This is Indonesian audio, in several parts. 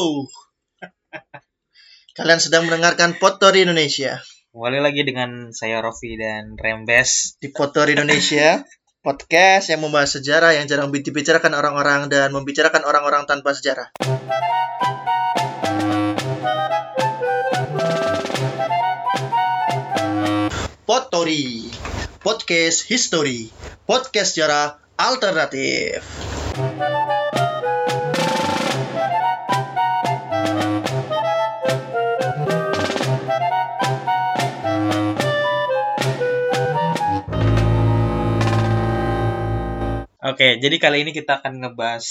Halo. Kalian sedang mendengarkan Potori Indonesia. Kembali lagi dengan saya Rofi dan Rembes. Di Potori Indonesia, podcast yang membahas sejarah yang jarang dibicarakan orang-orang dan membicarakan orang-orang tanpa sejarah. Potori, podcast history, podcast sejarah alternatif. Oke, jadi kali ini kita akan ngebahas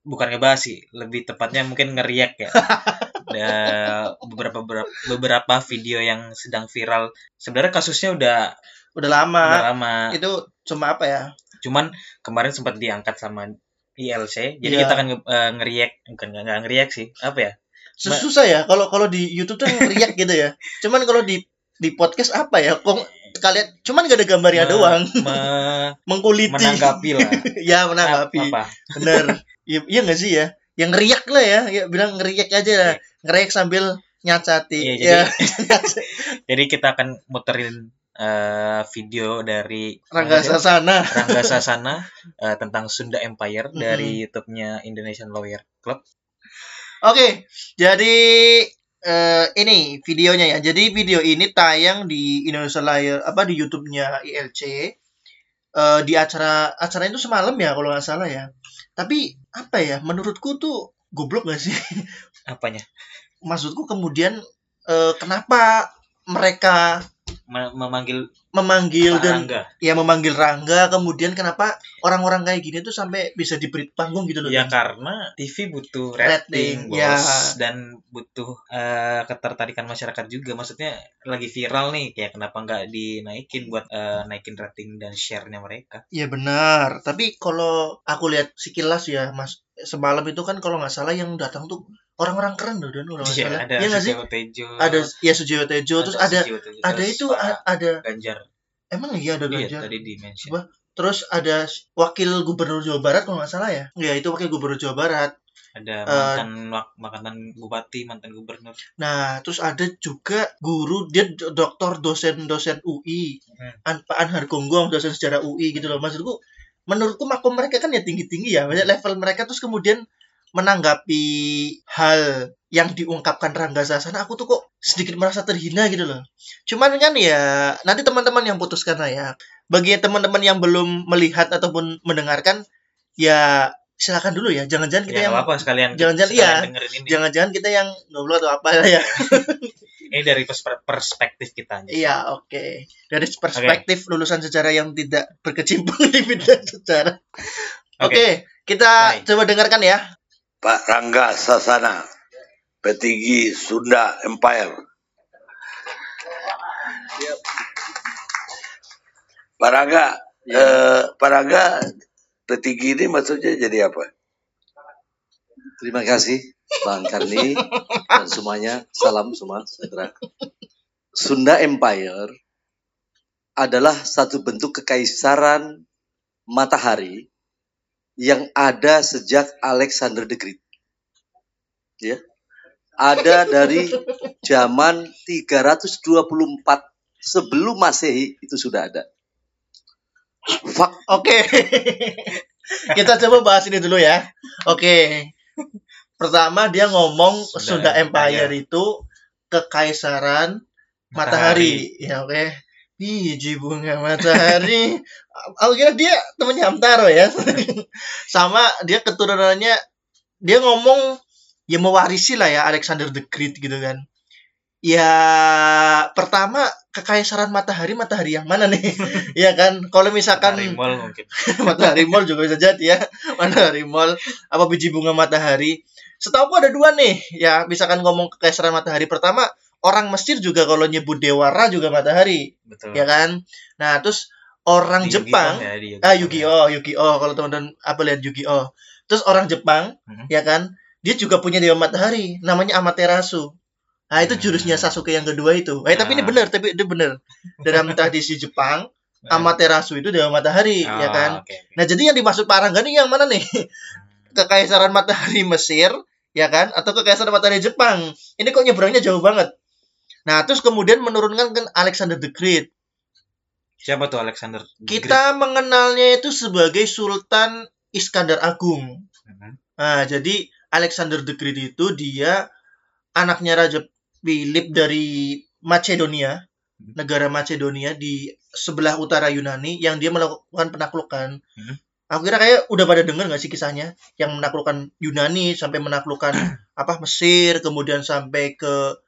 bukan ngebahas sih, lebih tepatnya mungkin ngeriak ya. Ada beberapa beberapa, beberapa video yang sedang viral. Sebenarnya kasusnya udah Udah lama. udah lama. Itu cuma apa ya? Cuman kemarin sempat diangkat sama ILC. Jadi Iya. kita akan eh, ngeriak, bukan nggak ngeriak sih. Apa ya? Sus- Susah ya kalau kalau di YouTube tuh ngeriak gitu ya. Cuman kalau di di podcast apa ya? Kok kalian cuman gak ada gambarnya Me- doang. me- mengkuliti. menanggapi lah. ya menanggapi. Apa? bener. Iya iya nggak sih ya? Yang ngeriak lah ya. Ya bilang ngeriak aja. Lah ngeriak sambil nyacati Iya, ya. Jadi kita akan muterin eh, video dari Rangga Sasana. Rangga Sasana eh, tentang Sunda Empire dari YouTube-nya Indonesian Lawyer Club. oke jadi eh, ini videonya ya. Jadi video ini tayang di Indonesia Layar apa di YouTube-nya ILC Eh, di acara acara itu semalam ya kalau nggak salah ya. Tapi apa ya menurutku tuh goblok gak sih? Apanya? maksudku kemudian eh, kenapa mereka Me- memanggil memanggil dan Rangga. ya memanggil Rangga kemudian kenapa orang-orang kayak gini tuh sampai bisa diberi panggung gitu loh Ya karena TV butuh Rating, rating, bos, ya. dan butuh eh, ketertarikan masyarakat juga. Maksudnya lagi viral nih, kayak kenapa nggak dinaikin buat eh, naikin rating dan share-nya mereka? Iya benar tapi kalau aku lihat sekilas ya mas semalam itu kan kalau nggak salah yang datang tuh orang-orang keren loh dan Iya, salah ada Iya sih Sujiwo Tejo, ada ya Sujiwo Tejo terus ada Tejo, ada terus itu Pak ada Ganjar. emang iya ada Iya, Ganjar tadi di mention. Coba. terus ada wakil gubernur Jawa Barat kalau nggak salah ya ya itu wakil gubernur Jawa Barat Ada Eh, mantan wak- mantan bupati, mantan gubernur. Nah, terus ada juga guru dia do- doktor dosen-dosen UI, Hmm. An Pak Anhar Gonggong dosen sejarah UI gitu loh. Maksudku menurutku makom mereka kan ya tinggi-tinggi ya. Banyak level mereka terus kemudian menanggapi hal yang diungkapkan Rangga Sasana aku tuh kok sedikit merasa terhina gitu loh. Cuman kan ya nanti teman-teman yang putuskan lah ya. Bagi teman-teman yang belum melihat ataupun mendengarkan ya silakan dulu ya. Jangan-jangan kita Ya, yang apa sekalian. jangan-jangan iya. jangan-jangan kita yang ngobrol atau apa ya. Ini dari pers- perspektif kita. Iya, oke. Dari perspektif lulusan sejarah yang tidak berkecimpung di bidang sejarah. Oke, Oke. kita Baik. coba dengarkan ya. Pak Rangga Sasana, petinggi Sunda Empire. Pak Rangga, eh, Pak Rangga, petinggi ini maksudnya jadi apa? Terima kasih Bang Karni dan semuanya. Salam semua saudara. Sunda Empire adalah satu bentuk kekaisaran matahari yang ada sejak Alexander the Great. Ya. Ada dari zaman 324 sebelum Masehi itu sudah ada. Fak Oke. kita coba bahas ini dulu ya. Oke. Pertama dia ngomong Sunda, Sunda Empire Empire. itu kekaisaran matahari. Ya oke. Biji bunga matahari. Aku kira dia temannya Hamtaro ya. Sama dia keturunannya dia ngomong ya mewarisi lah ya Alexander the Great gitu kan. Ya pertama kekaisaran matahari matahari yang mana nih? ya kan kalau misalkan Dari mall mungkin. matahari mall juga bisa jadi ya matahari mall apa biji bunga matahari setahu ada dua nih ya misalkan ngomong kekaisaran matahari pertama orang Mesir juga kalau nyebut dewa Ra juga matahari Betul. ya kan nah terus orang Di Jepang ya, di ah Yu-Gi-Oh. Yu-Gi-Oh Yu-Gi-Oh kalau teman-teman apa lihat Yu-Gi-Oh terus orang Jepang Mhm. ya kan dia juga punya dewa matahari namanya Amaterasu Nah, itu jurusnya Hmm. Sasuke yang kedua itu. Eh, tapi ini Ah. benar, tapi itu benar. Dalam tradisi Jepang, Amaterasu itu dewa matahari, ya Oh, kan? oke, oke. Nah, jadi yang dimaksud Pak Rangga nih yang mana nih? Kekaisaran matahari Mesir ya kan? Atau Kekaisaran Matahari Jepang. Ini kok nyebrangnya jauh banget. Nah, terus kemudian menurunkan kan Alexander the Great. Siapa tuh Alexander? the Great? Kita mengenalnya itu sebagai Sultan Iskandar Agung. Mhm. Nah, jadi Alexander the Great itu dia anaknya Raja Philip dari Macedonia, Hmm. negara Macedonia di sebelah utara Yunani yang dia melakukan penaklukan. Hmm. Aku kira kayak udah pada denger gak sih kisahnya yang menaklukkan Yunani sampai menaklukkan apa Mesir, kemudian sampai ke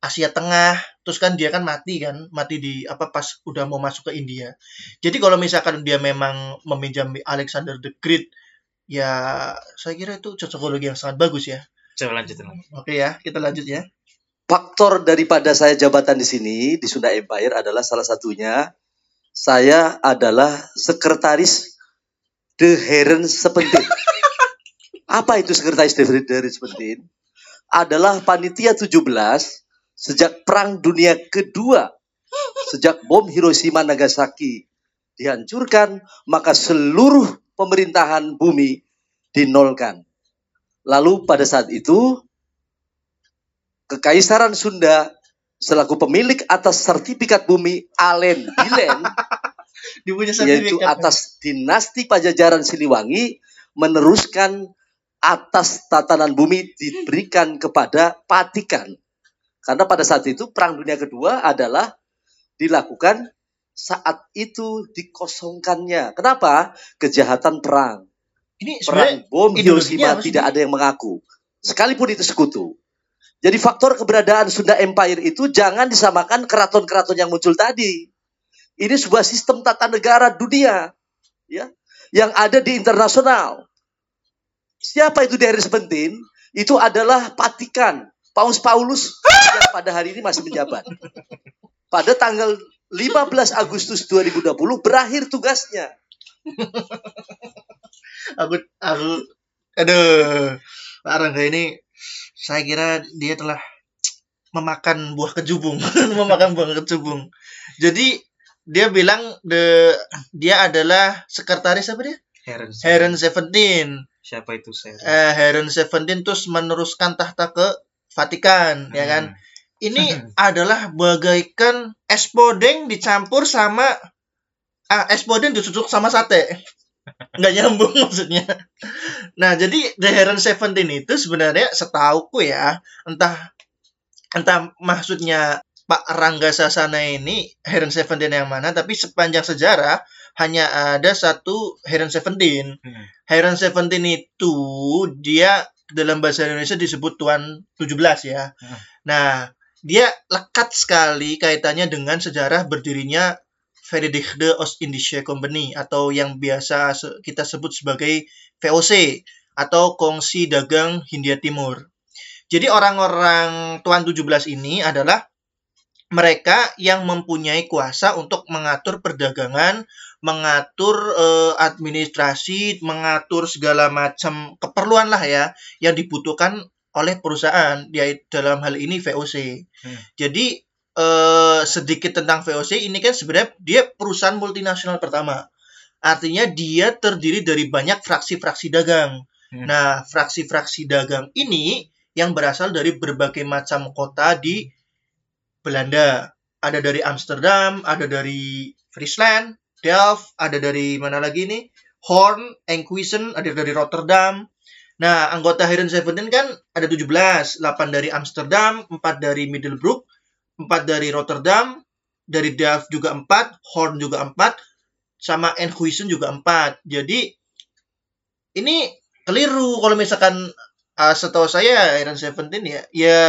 Asia Tengah, terus kan dia kan mati kan, mati di apa pas udah mau masuk ke India. Jadi kalau misalkan dia memang meminjam Alexander the Great, ya saya kira itu cocokologi yang sangat bagus ya. Coba lanjutin lagi. Oke ya, kita lanjut ya. faktor daripada saya jabatan di sini di Sunda Empire adalah salah satunya saya adalah sekretaris The Heron Sepentin. Apa itu sekretaris The Heron Sepentin? Adalah panitia 17 sejak Perang Dunia Kedua. Sejak bom Hiroshima Nagasaki dihancurkan, maka seluruh pemerintahan bumi dinolkan. Lalu pada saat itu Kekaisaran Sunda selaku pemilik atas sertifikat bumi Alen Bilen yaitu sertifikat. atas dinasti Pajajaran Siliwangi meneruskan atas tatanan bumi diberikan kepada Patikan. Karena pada saat itu Perang Dunia Kedua adalah dilakukan saat itu dikosongkannya. Kenapa? Kejahatan perang. Ini Perang bom Hiroshima tidak ada yang mengaku. Sekalipun itu sekutu. Jadi faktor keberadaan Sunda Empire itu jangan disamakan keraton-keraton yang muncul tadi. Ini sebuah sistem tata negara dunia ya yang ada di internasional. Siapa itu dari Sepentin? Itu adalah Patikan, Paus Paulus yang pada hari ini masih menjabat. Pada tanggal 15 Agustus 2020 berakhir tugasnya. aku aku aduh Pak Rangga ini saya kira dia telah memakan buah kecubung memakan buah kecubung jadi dia bilang the dia adalah sekretaris apa dia Heron. Heron Seventeen Siapa itu saya? eh, Heron Seventeen terus meneruskan tahta ke Vatikan ya kan Hmm. ini adalah bagaikan es podeng dicampur sama ah es podeng dicocok sama sate nggak nyambung maksudnya nah jadi The Heron Seventeen itu sebenarnya setauku ya entah entah maksudnya Pak Rangga Sasana ini Heron Seventeen yang mana tapi sepanjang sejarah hanya ada satu Heron Seventeen Hmm. Heron Seventeen itu dia dalam bahasa Indonesia disebut Tuan 17 ya. Hmm. Nah, dia lekat sekali kaitannya dengan sejarah berdirinya Verenigde Oost-Indische Company atau yang biasa kita sebut sebagai VOC atau Kongsi Dagang Hindia Timur. Jadi orang-orang Tuan 17 ini adalah mereka yang mempunyai kuasa untuk mengatur perdagangan, mengatur eh, administrasi, mengatur segala macam keperluan lah ya yang dibutuhkan oleh perusahaan yaitu dalam hal ini VOC. Hmm. Jadi eh, sedikit tentang VOC ini kan sebenarnya dia perusahaan multinasional pertama. Artinya dia terdiri dari banyak fraksi-fraksi dagang. Hmm. Nah, fraksi-fraksi dagang ini yang berasal dari berbagai macam kota di Belanda. Ada dari Amsterdam, ada dari Friesland, Delft, ada dari mana lagi nih? Horn, Enkhuizen, ada dari Rotterdam. Nah, anggota Heron Seventeen kan ada 17, 8 dari Amsterdam, 4 dari Middelburg, 4 dari Rotterdam, dari Delft juga 4, Horn juga 4, sama Enkhuizen juga 4. Jadi ini keliru kalau misalkan uh, setahu saya Heron Seventeen ya, ya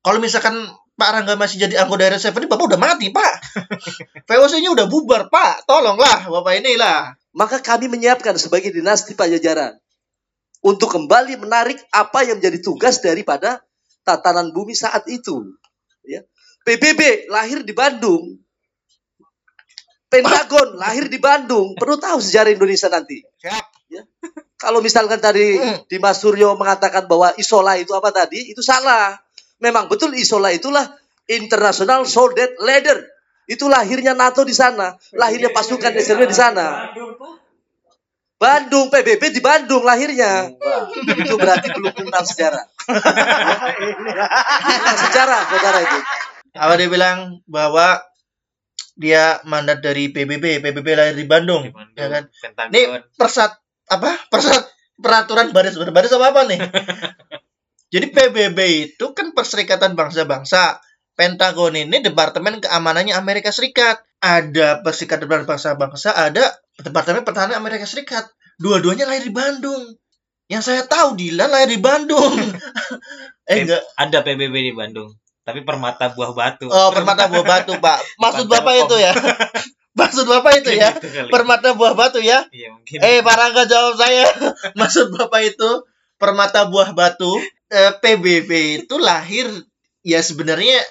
kalau misalkan Pak Rangga masih jadi anggota Heron Seventeen, Bapak udah mati, Pak. VOC-nya udah bubar, Pak. Tolonglah, Bapak inilah. Maka kami menyiapkan sebagai dinasti Pajajaran untuk kembali menarik apa yang menjadi tugas daripada tatanan bumi saat itu. Ya. PBB lahir di Bandung. Pentagon lahir di Bandung. Perlu tahu sejarah Indonesia nanti. Siap. Ya. Kalau misalkan tadi Hmm. Dimas Suryo mengatakan bahwa Isola itu apa tadi, itu salah. Memang betul Isola itulah International Soldat Leader. Itu lahirnya NATO di sana, lahirnya pasukan SLB di sana. Bandung, PBB di Bandung lahirnya. Wah, itu berarti belum kenal sejarah. Kenal sejarah, saudara itu. Apa dia bilang bahwa dia mandat dari PBB, PBB lahir di Bandung, Di Bandung, ya kan? Pentagon. Nih persat apa? Persat peraturan baris berbaris apa apa nih? Jadi PBB itu kan Perserikatan Bangsa-Bangsa. Pentagon ini Departemen Keamanannya Amerika Serikat. Ada Perserikatan Bangsa-Bangsa, ada Departemen Pertahanan Amerika Serikat. Dua-duanya lahir di Bandung. Yang saya tahu Dilan lahir di Bandung. eh enggak. Ada PBB di Bandung. Tapi Permata Buah Batu. Oh, Permata Buah Batu, Pak. Maksud Bukan Bapak itu ya. Maksud Bapak itu ya. Permata Buah Batu ya. Iya mungkin. Eh, Rangga jawab saya. Maksud Bapak itu Permata Buah Batu. Eh, PBB itu lahir ya sebenarnya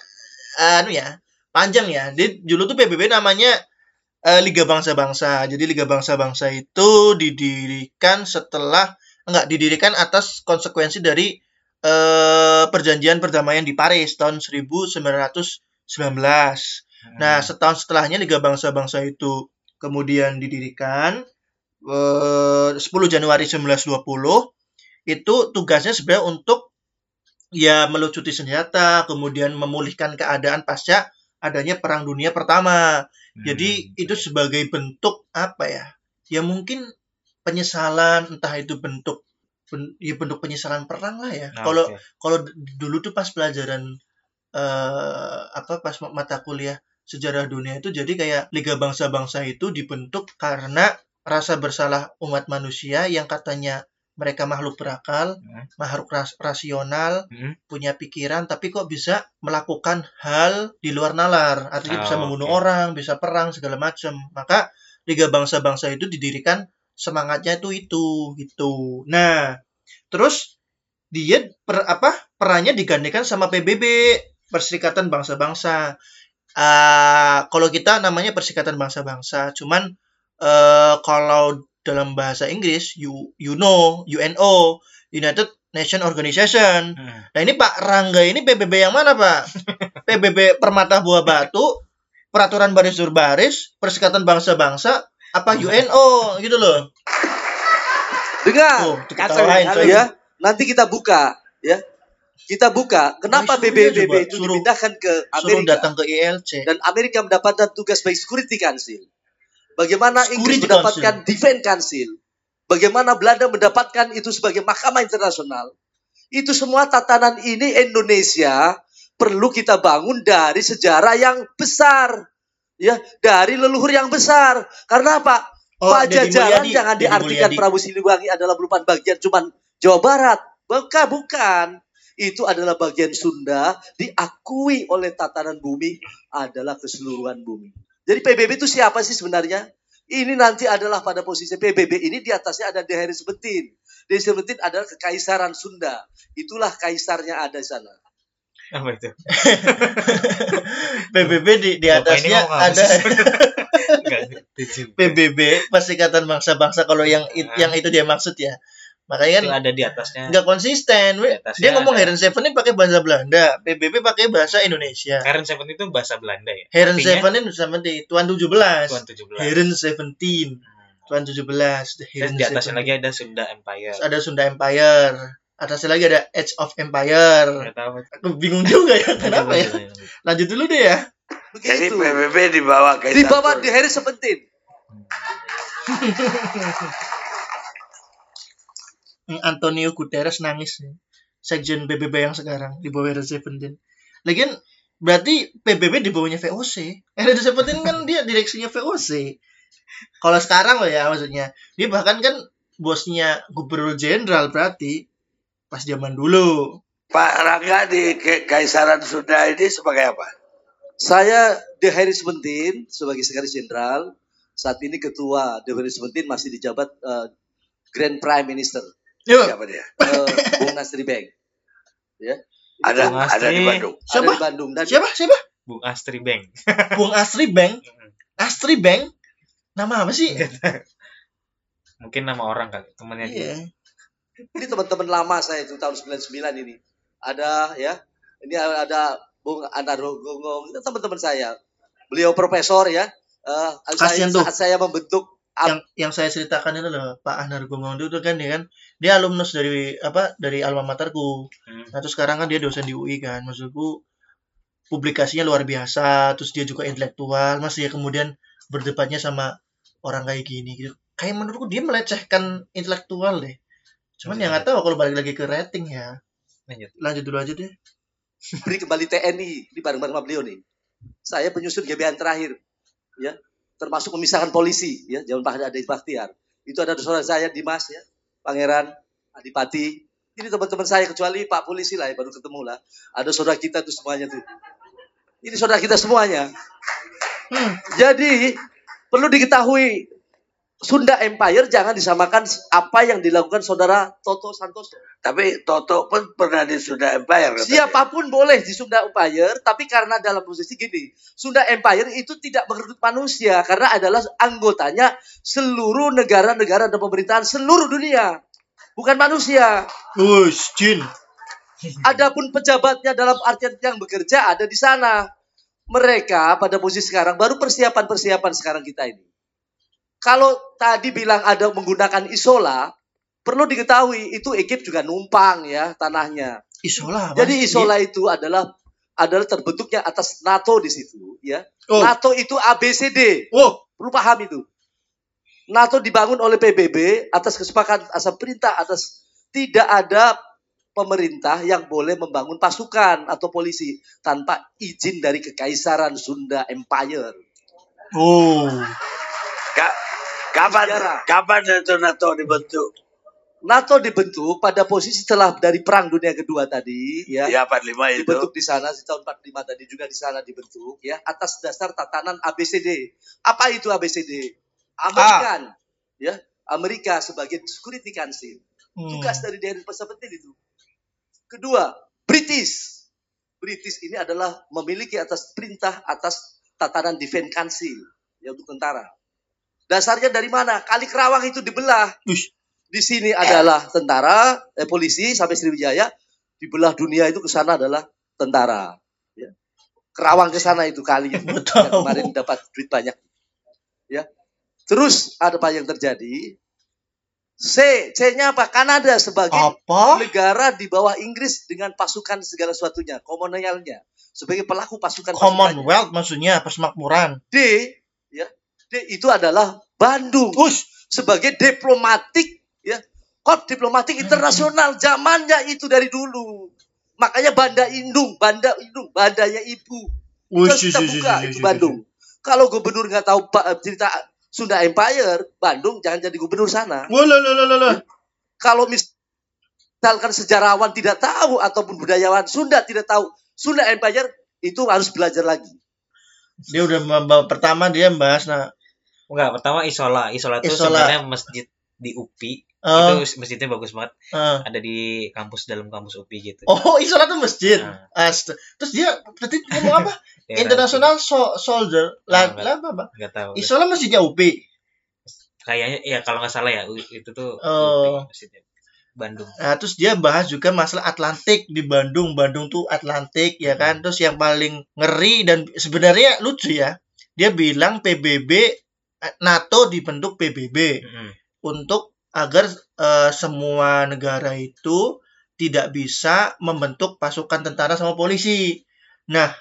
anu ya, panjang ya. Dia dulu tuh PBB namanya eh, Liga Bangsa-Bangsa. Jadi Liga Bangsa-Bangsa itu didirikan setelah enggak didirikan atas konsekuensi dari eh, perjanjian perdamaian di Paris tahun 1919. Hmm. Nah, setahun setelahnya Liga Bangsa-Bangsa itu kemudian didirikan eh, 10 Januari 1920 itu tugasnya sebenarnya untuk ya melucuti senjata, kemudian memulihkan keadaan pasca adanya Perang Dunia Pertama. Hmm. Jadi itu sebagai bentuk apa ya? Ya mungkin penyesalan, entah itu bentuk ben- ya bentuk penyesalan perang lah ya. Nah, Kalau oke. kalau d- dulu tuh pas pelajaran eh apa pas ma- mata kuliah sejarah dunia itu jadi kayak Liga Bangsa-Bangsa itu dibentuk karena rasa bersalah umat manusia yang katanya mereka makhluk berakal, Hmm. makhluk ras- rasional, Hmm. punya pikiran tapi kok bisa melakukan hal di luar nalar, artinya Oh, bisa membunuh oke. orang, bisa perang segala macam. Maka Liga Bangsa-Bangsa itu didirikan semangatnya itu itu gitu. Nah, terus dia per, apa perannya digantikan sama PBB Perserikatan Bangsa-Bangsa. Ah, kalau kita namanya Perserikatan Bangsa-Bangsa, cuman eh kalau dalam bahasa Inggris you you know UNO United Nation Organization. Hmm. Nah ini Pak Rangga ini PBB yang mana Pak? PBB Permata Buah Batu, Peraturan Baris Baris, Perserikatan Bangsa-Bangsa, apa UNO gitu loh. Dengar. Diketawain, Anu coy. ya, nanti kita buka ya. Kita buka kenapa Nah, coba, itu suruh- dipindahkan ke Suruh Amerika datang ke ILC. dan Amerika mendapatkan tugas sebagai Security Council. Bagaimana Inggris mendapatkan Defense Council. Bagaimana Belanda mendapatkan itu sebagai mahkamah internasional. Itu semua tatanan ini Indonesia perlu kita bangun dari sejarah yang besar. Ya, dari leluhur yang besar. Karena apa? Oh, Pajajaran Mulyadi. jangan Deddy diartikan Mulyadi. Prabu Siliwangi adalah merupakan bagian cuman Jawa Barat. Bukan, bukan. Itu adalah bagian Sunda diakui oleh tatanan bumi adalah keseluruhan bumi. Jadi PBB itu siapa sih sebenarnya? Ini nanti adalah pada posisi PBB ini di atasnya ada Deheri Sebentin. Deheri Sebentin adalah kekaisaran Sunda. Itulah kaisarnya ada di sana. Apa itu? PBB di, di atasnya ada. PBB Perserikatan Bangsa-Bangsa kalau yang it- yang itu dia maksud ya. Makanya Itu kan ada di atasnya. nggak konsisten. Di atasnya Dia ngomong ada. Heron Seven ini pakai bahasa Belanda, PBB pakai bahasa Indonesia. Karen Seven itu bahasa Belanda ya. Heron Artinya Seven ini seperti Tuan 17. Tuan 17. Heron Seventeen. Hmm. Tuan 17. The Terus Heron di atasnya 17. lagi ada Sunda Empire. Terus ada Sunda Empire. Atasnya lagi ada Age of Empire. Nggak tahu. Aku bingung juga ya kenapa ya. Lanjut dulu deh ya. Jadi Begitu. PBB dibawa ke Di bawah Istanbul. Antonio Guterres nangis nih. Sekjen PBB yang sekarang di bawah Heron Seventeen. Lagian berarti PBB di bawahnya VOC. Heron Seventeen kan dia direksinya VOC. Kalau sekarang loh ya maksudnya. Dia bahkan kan bosnya gubernur jenderal berarti pas zaman dulu. Pak Rangga di Kaisaran Sunda ini sebagai apa? Saya Deheri Sebentin sebagai sekretaris jenderal. Saat ini ketua Deheri Sebentin masih dijabat eh, Grand Prime Minister Siapa dia? eh, Bung Nasri Bank. Ya. Ada Bung ada di Astri. Bandung. Ada Siapa? di Bandung dan siapa? Siapa? Bung Astri Bank. Bung Astri Bank. Astri Bank. Nama apa sih? Mungkin nama orang kali, temannya dia. Iya. ini teman-teman lama saya itu tahun 99 ini. Ada ya. Ini ada Bung Anaro Gonggong, itu teman-teman saya. Beliau profesor ya. Eh, Kasian saya, tuh. saat saya membentuk yang yang saya ceritakan itu loh Pak Anar Gomondo itu kan dia kan dia alumnus dari apa dari alma materku Hmm. nah terus sekarang kan dia dosen di UI kan maksudku publikasinya luar biasa terus dia juga intelektual masih ya kemudian berdebatnya sama orang kayak gini gitu kayak menurutku dia melecehkan intelektual deh cuman ya nggak tahu kalau balik lagi ke rating ya Lanjut. lanjut dulu aja deh beri kembali TNI di bareng-bareng sama beliau nih. Saya penyusun GBN terakhir, ya, termasuk memisahkan polisi, ya, jangan Pak Adi Bahtiar. Itu ada saudara saya Dimas, ya, Pangeran, Adipati. Ini teman-teman saya kecuali Pak Polisi lah, ya, baru ketemu lah. Ada saudara kita tuh semuanya tuh. Ini saudara kita semuanya. hmm. Jadi perlu diketahui Sunda Empire jangan disamakan apa yang dilakukan saudara Toto Santoso. Tapi Toto pun pernah di Sunda Empire. katanya. Siapa pun boleh di Sunda Empire, tapi karena dalam posisi gini, Sunda Empire itu tidak merekrut manusia karena adalah anggotanya seluruh negara-negara dan pemerintahan seluruh dunia, bukan manusia. Wush, Jin Adapun pejabatnya dalam artian yang bekerja ada di sana. Mereka pada posisi sekarang baru persiapan-persiapan sekarang kita ini. Kalau tadi bilang ada menggunakan isola, perlu diketahui itu Egypt juga numpang ya tanahnya. Isola apa? Jadi isola itu adalah adalah terbentuknya atas NATO di situ ya. oh NATO itu ABCD. oh Perlu paham itu. NATO dibangun oleh PBB atas kesepakatan asal perintah atas tidak ada pemerintah yang boleh membangun pasukan atau polisi tanpa izin dari kekaisaran Sunda Empire. oh kapan Sejarah. kapan itu NATO dibentuk? NATO dibentuk pada posisi setelah dari Perang Dunia Kedua tadi, ya. Ya 45 itu. dibentuk di sana di tahun 45 tadi juga di sana dibentuk ya atas dasar tatanan ABCD. Apa itu ABCD? Amerikan ya Amerika sebagai security council. Hmm. Tugas dari Dewan Penting itu. Kedua, British. British ini adalah memiliki atas perintah atas tatanan Defense Council ya untuk tentara. Dasarnya dari mana? Kali Kerawang itu dibelah. Ush. Di sini adalah tentara, eh, polisi sampai Sriwijaya. Dibelah dunia itu ke sana adalah tentara. Ya. Kerawang ke sana itu kali yang kemarin dapat duit banyak. Ya. Terus ada apa yang terjadi? C, C-nya apa? Kanada sebagai apa negara di bawah Inggris dengan pasukan segala sesuatunya, kolonialnya, sebagai pelaku pasukan. Commonwealth maksudnya persemakmuran D itu adalah Bandung Ush, sebagai diplomatik, ya, kod diplomatik internasional zamannya itu dari dulu. Makanya Banda Indung, Banda Indung, bandanya ibu. Ush, Terus kita buka ush, itu ush, Bandung. Kalau gubernur nggak tahu Pak, cerita Sunda Empire, Bandung jangan jadi gubernur sana. kalau mis- misalkan sejarawan tidak tahu ataupun budayawan Sunda tidak tahu Sunda Empire itu harus belajar lagi. Dia udah membawa pertama dia membahas nah. Enggak, pertama Isola. Isola itu sebenarnya masjid di UPI. Oh, Itu masjidnya bagus banget. eh. Ada di kampus dalam kampus UPI gitu. oh, Isola tuh masjid. Ast- Terus dia berarti ngomong apa? daerah International so- Soldier. Lah, Nah, lah apa, apa? UPI. Nggak tahu. Isola masjidnya UPI. Kayaknya ya kalau nggak salah ya itu tuh Oh. UPI masjidnya. Bandung. Nah, terus dia bahas juga masalah Atlantik di Bandung. Bandung tuh Atlantik ya kan. Terus yang paling ngeri dan sebenarnya lucu ya. Dia bilang PBB NATO dibentuk PBB Mm-mm. untuk agar eh, semua negara itu tidak bisa membentuk pasukan tentara sama polisi. Nah,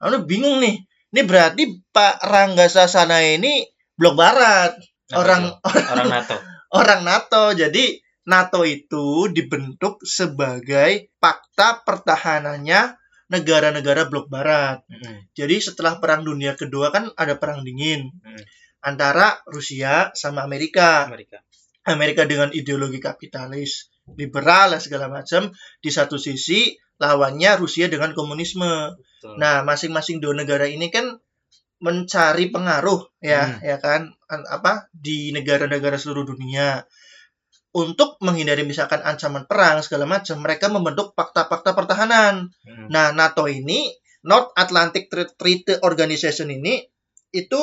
aku bingung nih. Ini berarti Pak Rangga Sasana ini blok barat, Apa orang itu? orang NATO. orang NATO. Jadi NATO itu dibentuk sebagai fakta pertahanannya negara-negara blok barat. Mm-mm. Jadi setelah Perang Dunia Kedua kan ada perang dingin Hmm. Antara Rusia sama Amerika. Amerika. Amerika dengan ideologi kapitalis, liberal lah segala macam. Di satu sisi lawannya Rusia dengan komunisme. Betul. Nah, masing-masing dua negara ini kan mencari pengaruh ya, Hmm. ya kan An- apa di negara-negara seluruh dunia. Untuk menghindari misalkan ancaman perang segala macam, mereka membentuk fakta-fakta pertahanan. Mm. Nah, NATO ini, North Atlantic Tre- Treaty Organization ini, itu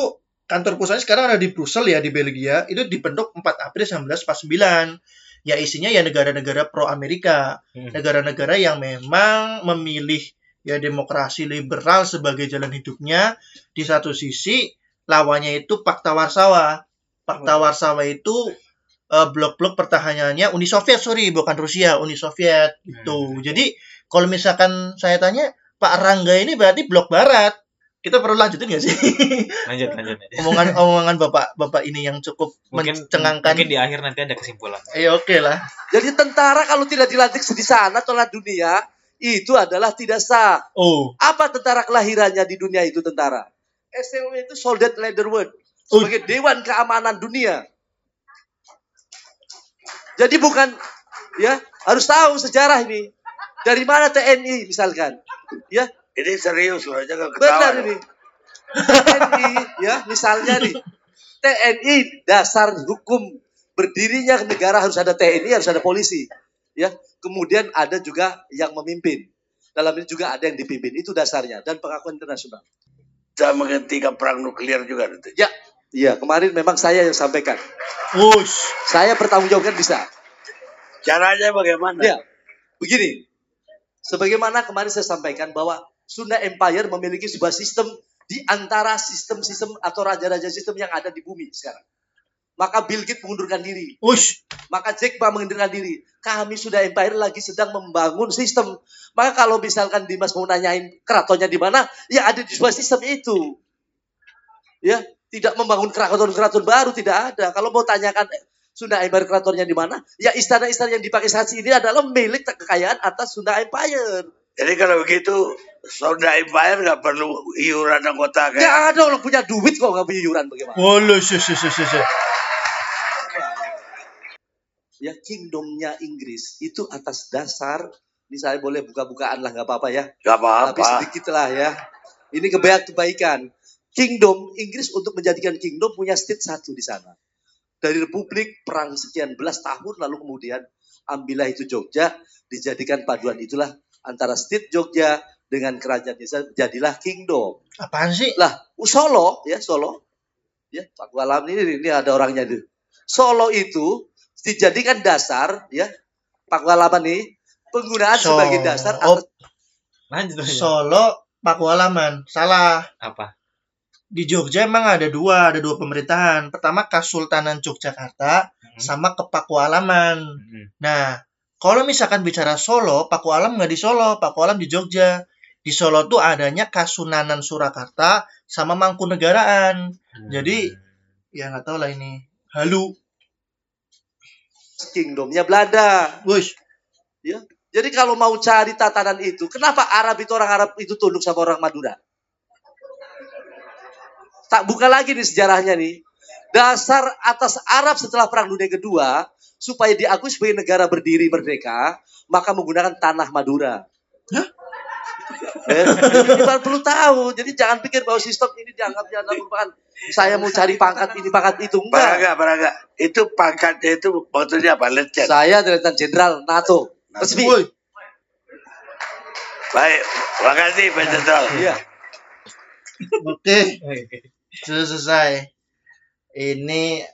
kantor pusatnya sekarang ada di Brussels ya, di Belgia. Itu dibentuk 4 April 1949. Ya isinya ya negara-negara pro-Amerika. Mm. Negara-negara yang memang memilih ya demokrasi liberal sebagai jalan hidupnya. Di satu sisi, lawannya itu Fakta Warsawa. Fakta Warsawa itu eh, blok-blok pertahanannya Uni Soviet, sorry, bukan Rusia, Uni Soviet itu. Hmm. Jadi kalau misalkan saya tanya, Pak Rangga ini berarti blok barat. Kita perlu lanjutin nggak sih? Lanjut, lanjut. omongan omongan bapak bapak ini yang cukup Mungkin mencengangkan. mungkin di akhir nanti ada kesimpulan. Eh oke lah. Jadi tentara kalau tidak dilantik di sana tolak dunia itu adalah tidak sah. Oh, Apa tentara kelahirannya di dunia itu tentara? SLW itu Soldat Leaderwood Oh. sebagai Dewan Keamanan Dunia. Jadi bukan ya harus tahu sejarah ini. Dari mana TNI misalkan? Ya, Ini serius loh, jangan benar ketawa. ini. TNI ya, misalnya nih. TNI dasar hukum berdirinya negara harus ada TNI, harus ada polisi. Ya, kemudian ada juga yang memimpin. Dalam ini juga ada yang dipimpin. Itu dasarnya dan pengakuan internasional. Kita menghentikan perang nuklir juga nanti. Ya, iya kemarin memang saya yang sampaikan. wush. Saya pertanggungjawabkan bisa. Caranya bagaimana? Ya, begini. Sebagaimana kemarin saya sampaikan bahwa Sunda Empire memiliki sebuah sistem di antara sistem-sistem atau raja-raja sistem yang ada di bumi sekarang. Maka Bill Gates mengundurkan diri. Wush. Maka Jack Ma mengundurkan diri. Kami sudah Empire lagi sedang membangun sistem. Maka kalau misalkan Dimas mau nanyain keratonnya di mana, ya ada di sebuah sistem itu. Ya, tidak membangun keraton-keraton baru tidak ada. Kalau mau tanyakan eh, Sunda Empire keratonnya di mana, ya istana-istana yang dipakai saat ini adalah milik kekayaan atas Sunda Empire. Jadi kalau begitu, Sonda Empire nggak perlu iuran anggota kayak Nggak ada orang punya duit kok nggak punya iuran bagaimana? Wush, wush, wush, wush, wush. Ya kingdomnya Inggris itu atas dasar, ini saya boleh buka-bukaan lah nggak apa-apa ya. nggak Tapi apa-apa. sedikit lah ya. Ini kebaikan kebaikan. Kingdom Inggris untuk menjadikan kingdom punya state satu di sana. Dari republik perang sekian belas tahun lalu kemudian ambillah itu Jogja dijadikan paduan itulah antara state Jogja dengan kerajaan desa jadilah kingdom. Apaan sih? Lah Solo ya Solo ya Pak Walam ini ini ada orangnya tuh. Solo itu dijadikan dasar ya Pak Walaman nih penggunaan Solo. sebagai dasar Oh. atas Lanjut, lanjut. Solo, Pakualaman. Salah. Apa? Di Jogja emang ada dua, ada dua pemerintahan. Pertama Kasultanan Yogyakarta Hmm. sama Kepakualaman. Hmm. Nah, kalau misalkan bicara Solo, Pakualam nggak di Solo, Pakualam di Jogja. Di Solo tuh adanya Kasunanan Surakarta sama Mangkunegaraan. Jadi, ya nggak tahu lah ini. Halu. kingdomnya Belanda. Wush. Jadi kalau mau cari tatanan itu, kenapa Arab itu orang Arab itu tunduk sama orang Madura? Tak buka lagi nih sejarahnya nih. Dasar atas Arab setelah Perang Dunia Kedua, supaya diakui sebagai negara berdiri merdeka, maka menggunakan tanah Madura. Hah? Eh, ini baru perlu tahu. Jadi jangan pikir bahwa sistem ini dianggapnya adalah merupakan saya mau cari pangkat ini pangkat itu enggak. Paraga, paraga. Itu pangkatnya itu maksudnya apa? Letjen. Saya Letnan Jenderal NATO. Resmi. Woi. Baik, makasih Pak Jenderal. Iya. Oke. Sudah selesai. Ini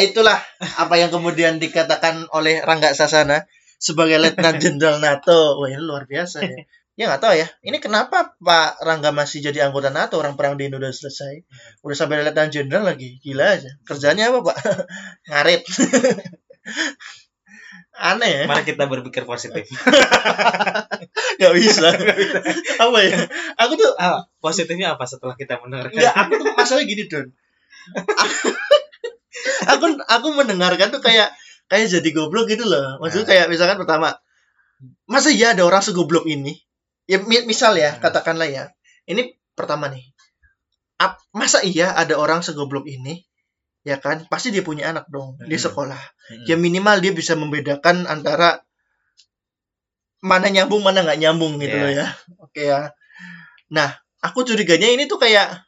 itulah apa yang kemudian dikatakan oleh Rangga Sasana sebagai Letnan Jenderal NATO. Wah, ini luar biasa ya. Ya nggak tahu ya. Ini kenapa Pak Rangga masih jadi anggota NATO? Orang perang di Indonesia udah selesai. Udah sampai Letnan Jenderal lagi. Gila aja. Kerjanya apa, Pak? Ngarit. Aneh ya. Mari kita berpikir positif. Gak bisa. apa ya? Aku tuh Ah, positifnya apa setelah kita mendengarkan? Enggak, aku tuh masalahnya gini, Don. Aku aku mendengarkan tuh kayak kayak jadi goblok gitu loh. Maksudnya kayak misalkan pertama, masa iya ada orang segoblok ini? Ya mi- misal ya, katakanlah ya. Ini pertama nih. Ap- masa iya ada orang segoblok ini? Ya kan? Pasti dia punya anak dong di Hmm. sekolah. Hmm. Ya minimal dia bisa membedakan antara mana nyambung mana nggak nyambung gitu Iya. loh ya. Oke ya. Nah, aku curiganya ini tuh kayak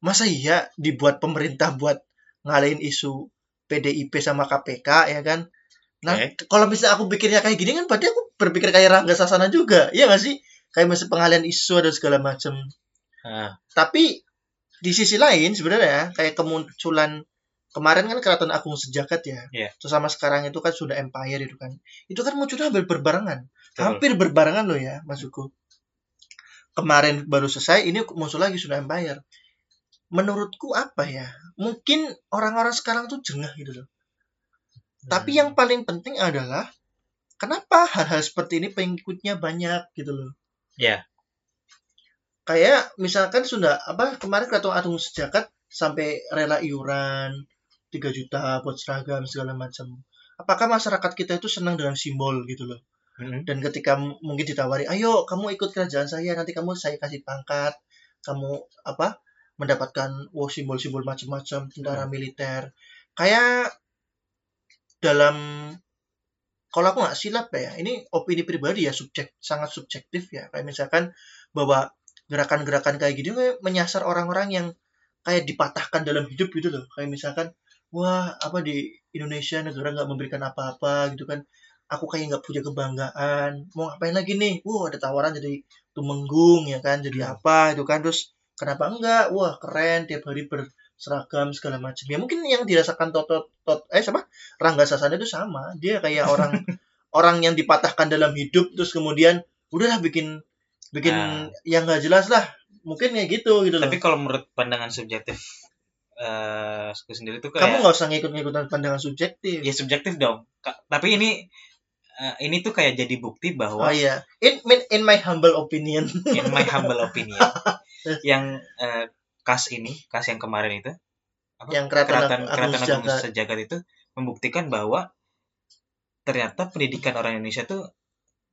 masa iya dibuat pemerintah buat ngalahin isu PDIP sama KPK ya kan? Nah, Oke. kalau misalnya aku pikirnya kayak gini kan berarti aku berpikir kayak Rangga Sasana juga, iya nggak sih? Kayak masih pengalian isu ada segala macam. Ah, Tapi di sisi lain sebenarnya kayak kemunculan kemarin kan Keraton Agung Sejagat ya. Iya. Terus sama sekarang itu kan sudah Empire itu kan. Itu kan munculnya hampir berbarengan. betul. Hampir berbarengan loh ya, maksudku. Kemarin baru selesai, ini muncul lagi sudah Empire. Menurutku apa ya? Mungkin orang-orang sekarang tuh jengah gitu loh tapi Hmm. yang paling penting adalah kenapa hal-hal seperti ini pengikutnya banyak gitu loh Ya. kayak misalkan sudah apa kemarin ketua agung sejagat sampai rela iuran 3 juta buat seragam segala macam apakah masyarakat kita itu senang dengan simbol gitu loh Mm-mm. dan ketika mungkin ditawari ayo kamu ikut kerajaan saya nanti kamu saya kasih pangkat kamu apa mendapatkan wow simbol-simbol macam-macam tentara militer. Kayak dalam kalau aku nggak silap ya ini opini pribadi ya subjek sangat subjektif ya. Kayak misalkan bahwa gerakan-gerakan kayak gini kayak menyasar orang-orang yang kayak dipatahkan dalam hidup gitu loh. Kayak misalkan wah apa di Indonesia negara nggak memberikan apa-apa gitu kan. Aku kayak nggak punya kebanggaan mau ngapain lagi nih? Wah ada tawaran jadi tumenggung ya kan jadi apa itu kan. Terus kenapa enggak? Wah keren tiap hari berseragam segala macam. Ya mungkin yang dirasakan tot tot eh siapa? Rangga Sasana itu sama. Dia kayak orang orang yang dipatahkan dalam hidup terus kemudian udahlah bikin bikin Ah. yang nggak jelas lah. Mungkin kayak gitu gitu loh. Tapi kalau menurut pandangan subjektif eh aku sendiri tuh kayak kamu nggak usah ngikut-ngikutan pandangan subjektif. Ya subjektif dong. Ka- Tapi ini eh, ini tuh kayak jadi bukti oh bahwa iya in in- in my humble opinion in my humble opinion yang eh, kas ini, kas yang kemarin itu apa? yang keraton, Keraton Agung Sejagat itu membuktikan bahwa ternyata pendidikan orang Indonesia tuh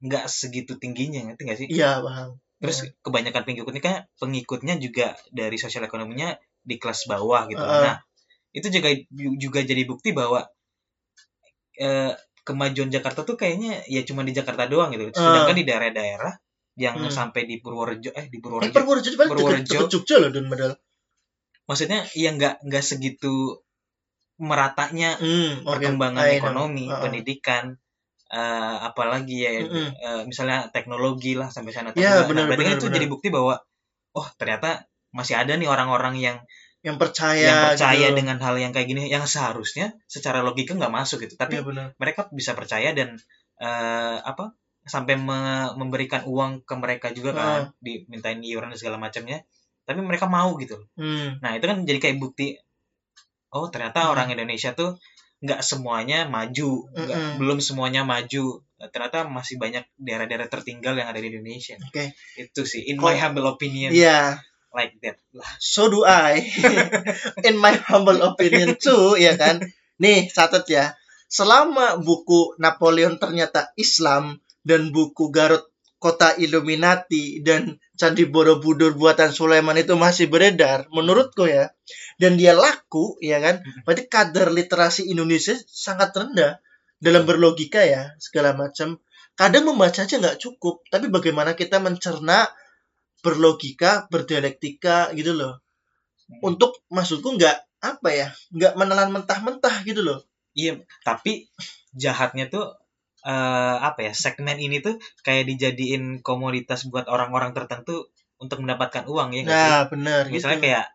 nggak segitu tingginya, ngerti nggak sih? iya paham Terus kebanyakan pengikutnya kan pengikutnya juga dari sosial ekonominya di kelas bawah gitu. Heeh. Nah, itu juga juga jadi bukti bahwa eh, kemajuan Jakarta tuh kayaknya ya cuma di Jakarta doang gitu. Sedangkan di daerah-daerah yang Hmm. sampai di Purworejo eh di Eh, Purworejo Purworejo deket, Purworejo. deket Jogja loh dan padahal maksudnya ya nggak nggak segitu meratanya hmm, perkembangan know. ekonomi, Heeh. pendidikan eh, apalagi ya Mm-mm. eh, misalnya teknologi lah sampai sana. Ya, Nah, benar, berarti kan itu benar. jadi bukti bahwa oh ternyata masih ada nih orang-orang yang yang percaya yang percaya gitu. dengan hal yang kayak gini yang seharusnya secara logika nggak masuk gitu tapi benar mereka bisa percaya dan eh, apa sampai me- memberikan uang ke mereka juga kan dimintain iuran dan segala macamnya tapi mereka mau gitu hmm. nah itu kan jadi kayak bukti oh ternyata Hmm. orang Indonesia tuh nggak semuanya maju nggak- Mm-mm. belum semuanya maju ternyata masih banyak daerah-daerah tertinggal yang ada di Indonesia Oke. itu sih in my humble opinion Iya, like that lah so do I. In my humble opinion too, ya kan. Nih, catat ya. Selama buku Napoleon ternyata Islam dan buku Garut Kota Illuminati dan Candi Borobudur buatan Sulaiman itu masih beredar, menurutku ya. Dan dia laku, ya kan? Berarti kadar literasi Indonesia sangat rendah dalam berlogika ya, segala macam. Kadang membaca aja nggak cukup, tapi bagaimana kita mencerna berlogika, berdialektika gitu loh. Untuk maksudku nggak apa ya, nggak menelan mentah-mentah gitu loh. Iya, tapi jahatnya tuh eh apa ya? Segmen ini tuh kayak dijadiin komoditas buat orang-orang tertentu untuk mendapatkan uang ya nggak sih? Nah, bener Misalnya gitu. kayak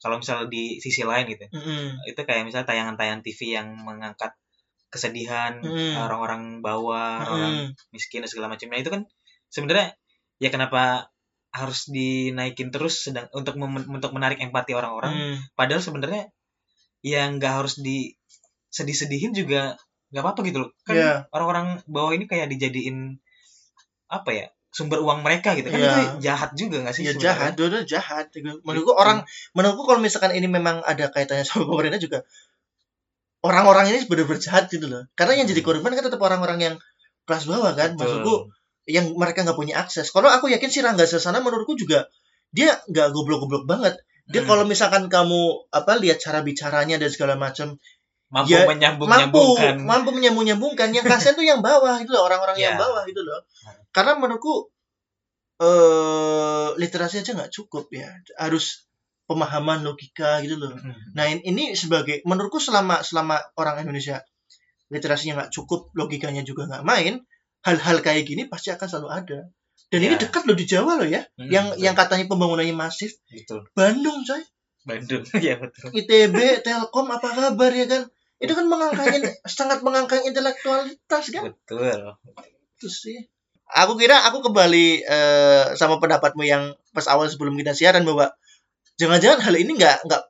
kalau misalnya di sisi lain gitu, Mm-mm. itu kayak misalnya tayangan-tayangan TV yang mengangkat kesedihan Mm. orang-orang bawah, orang Mm-mm. miskin dan segala macamnya itu kan sebenarnya ya kenapa harus dinaikin terus sedang untuk mem- untuk menarik empati orang-orang Mm. padahal sebenarnya ya nggak harus di sedih-sedihin juga nggak apa-apa gitu loh kan Iya. orang-orang bawah ini kayak dijadiin apa ya sumber uang mereka gitu kan Iya. itu jahat juga nggak sih Ya jahat, dua jahat. Menurutku orang, menurutku kalau misalkan ini memang ada kaitannya sama pemerintah juga, orang-orang ini benar-benar jahat gitu loh. Karena yang jadi korban kan tetap orang-orang yang kelas bawah kan. Betul. Maksudku yang mereka nggak punya akses. Kalau aku yakin si Rangga Sasana menurutku juga dia nggak goblok-goblok banget. Dia Hmm. kalau misalkan kamu apa lihat cara bicaranya dan segala macam, mampu ya, menyambung mampu nyambungkan mampu menyambung nyambungkan. Yang kasihan tuh yang bawah gitu loh, orang-orang yang Ya. bawah gitu loh. Hmm. Karena menurutku eh literasi aja nggak cukup ya. Harus pemahaman logika gitu loh. Hmm. Nah in- ini sebagai menurutku selama selama orang Indonesia literasinya nggak cukup, logikanya juga nggak main, hal-hal kayak gini pasti akan selalu ada. Dan ini Ya. dekat loh di Jawa loh ya, Hmm, yang betul. yang katanya pembangunannya masif. betul Bandung coy, Bandung ya betul ITB, Telkom apa kabar ya kan? Itu kan mengangkangin sangat mengangkang intelektualitas kan? betul Itu sih. Aku kira aku kembali eh, sama pendapatmu yang pas awal sebelum kita siaran bahwa jangan-jangan hal ini nggak nggak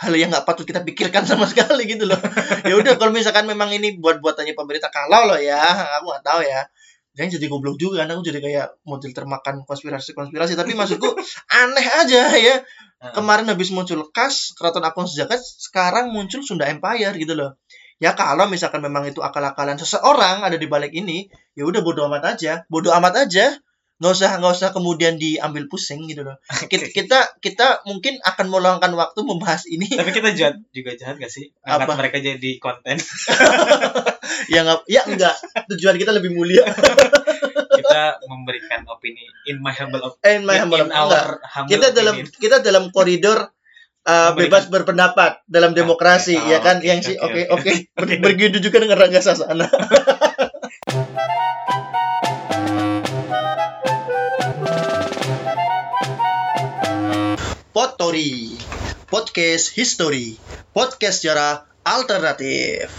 hal yang nggak patut kita pikirkan sama sekali gitu loh. Ya udah kalau misalkan memang ini buat buatannya pemerintah kalau loh ya aku nggak tahu ya. Jangan jadi goblok juga kan aku jadi kayak model termakan konspirasi konspirasi tapi maksudku aneh aja ya. Kemarin habis muncul kas keraton Agung Sejagat sekarang muncul Sunda Empire gitu loh. Ya kalau misalkan memang itu akal-akalan seseorang ada di balik ini ya udah bodo amat aja. Bodo amat aja nggak usah nggak usah kemudian diambil pusing gitu loh kita kita, kita mungkin akan meluangkan waktu membahas ini Tapi kita jahat juga jahat gak sih? Angkat Apa? mereka jadi konten. ya nggak ya enggak tujuan kita lebih mulia kita memberikan opini in my humble opinion. eh my in, humble in our humble kita dalam opinion. kita dalam koridor uh, bebas berpendapat dalam demokrasi Oke, ya oh, kan oke, yang sih oke, oke begitu juga dengan Rangga Sasana Potori Podcast History. Podcast sejarah alternatif